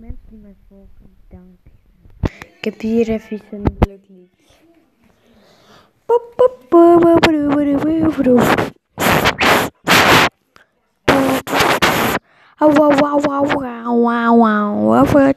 mensen die mij volgen, dank je. Ik heb hier even een leuk lied. Wow, wow, wow, wow, wow, wow, wow.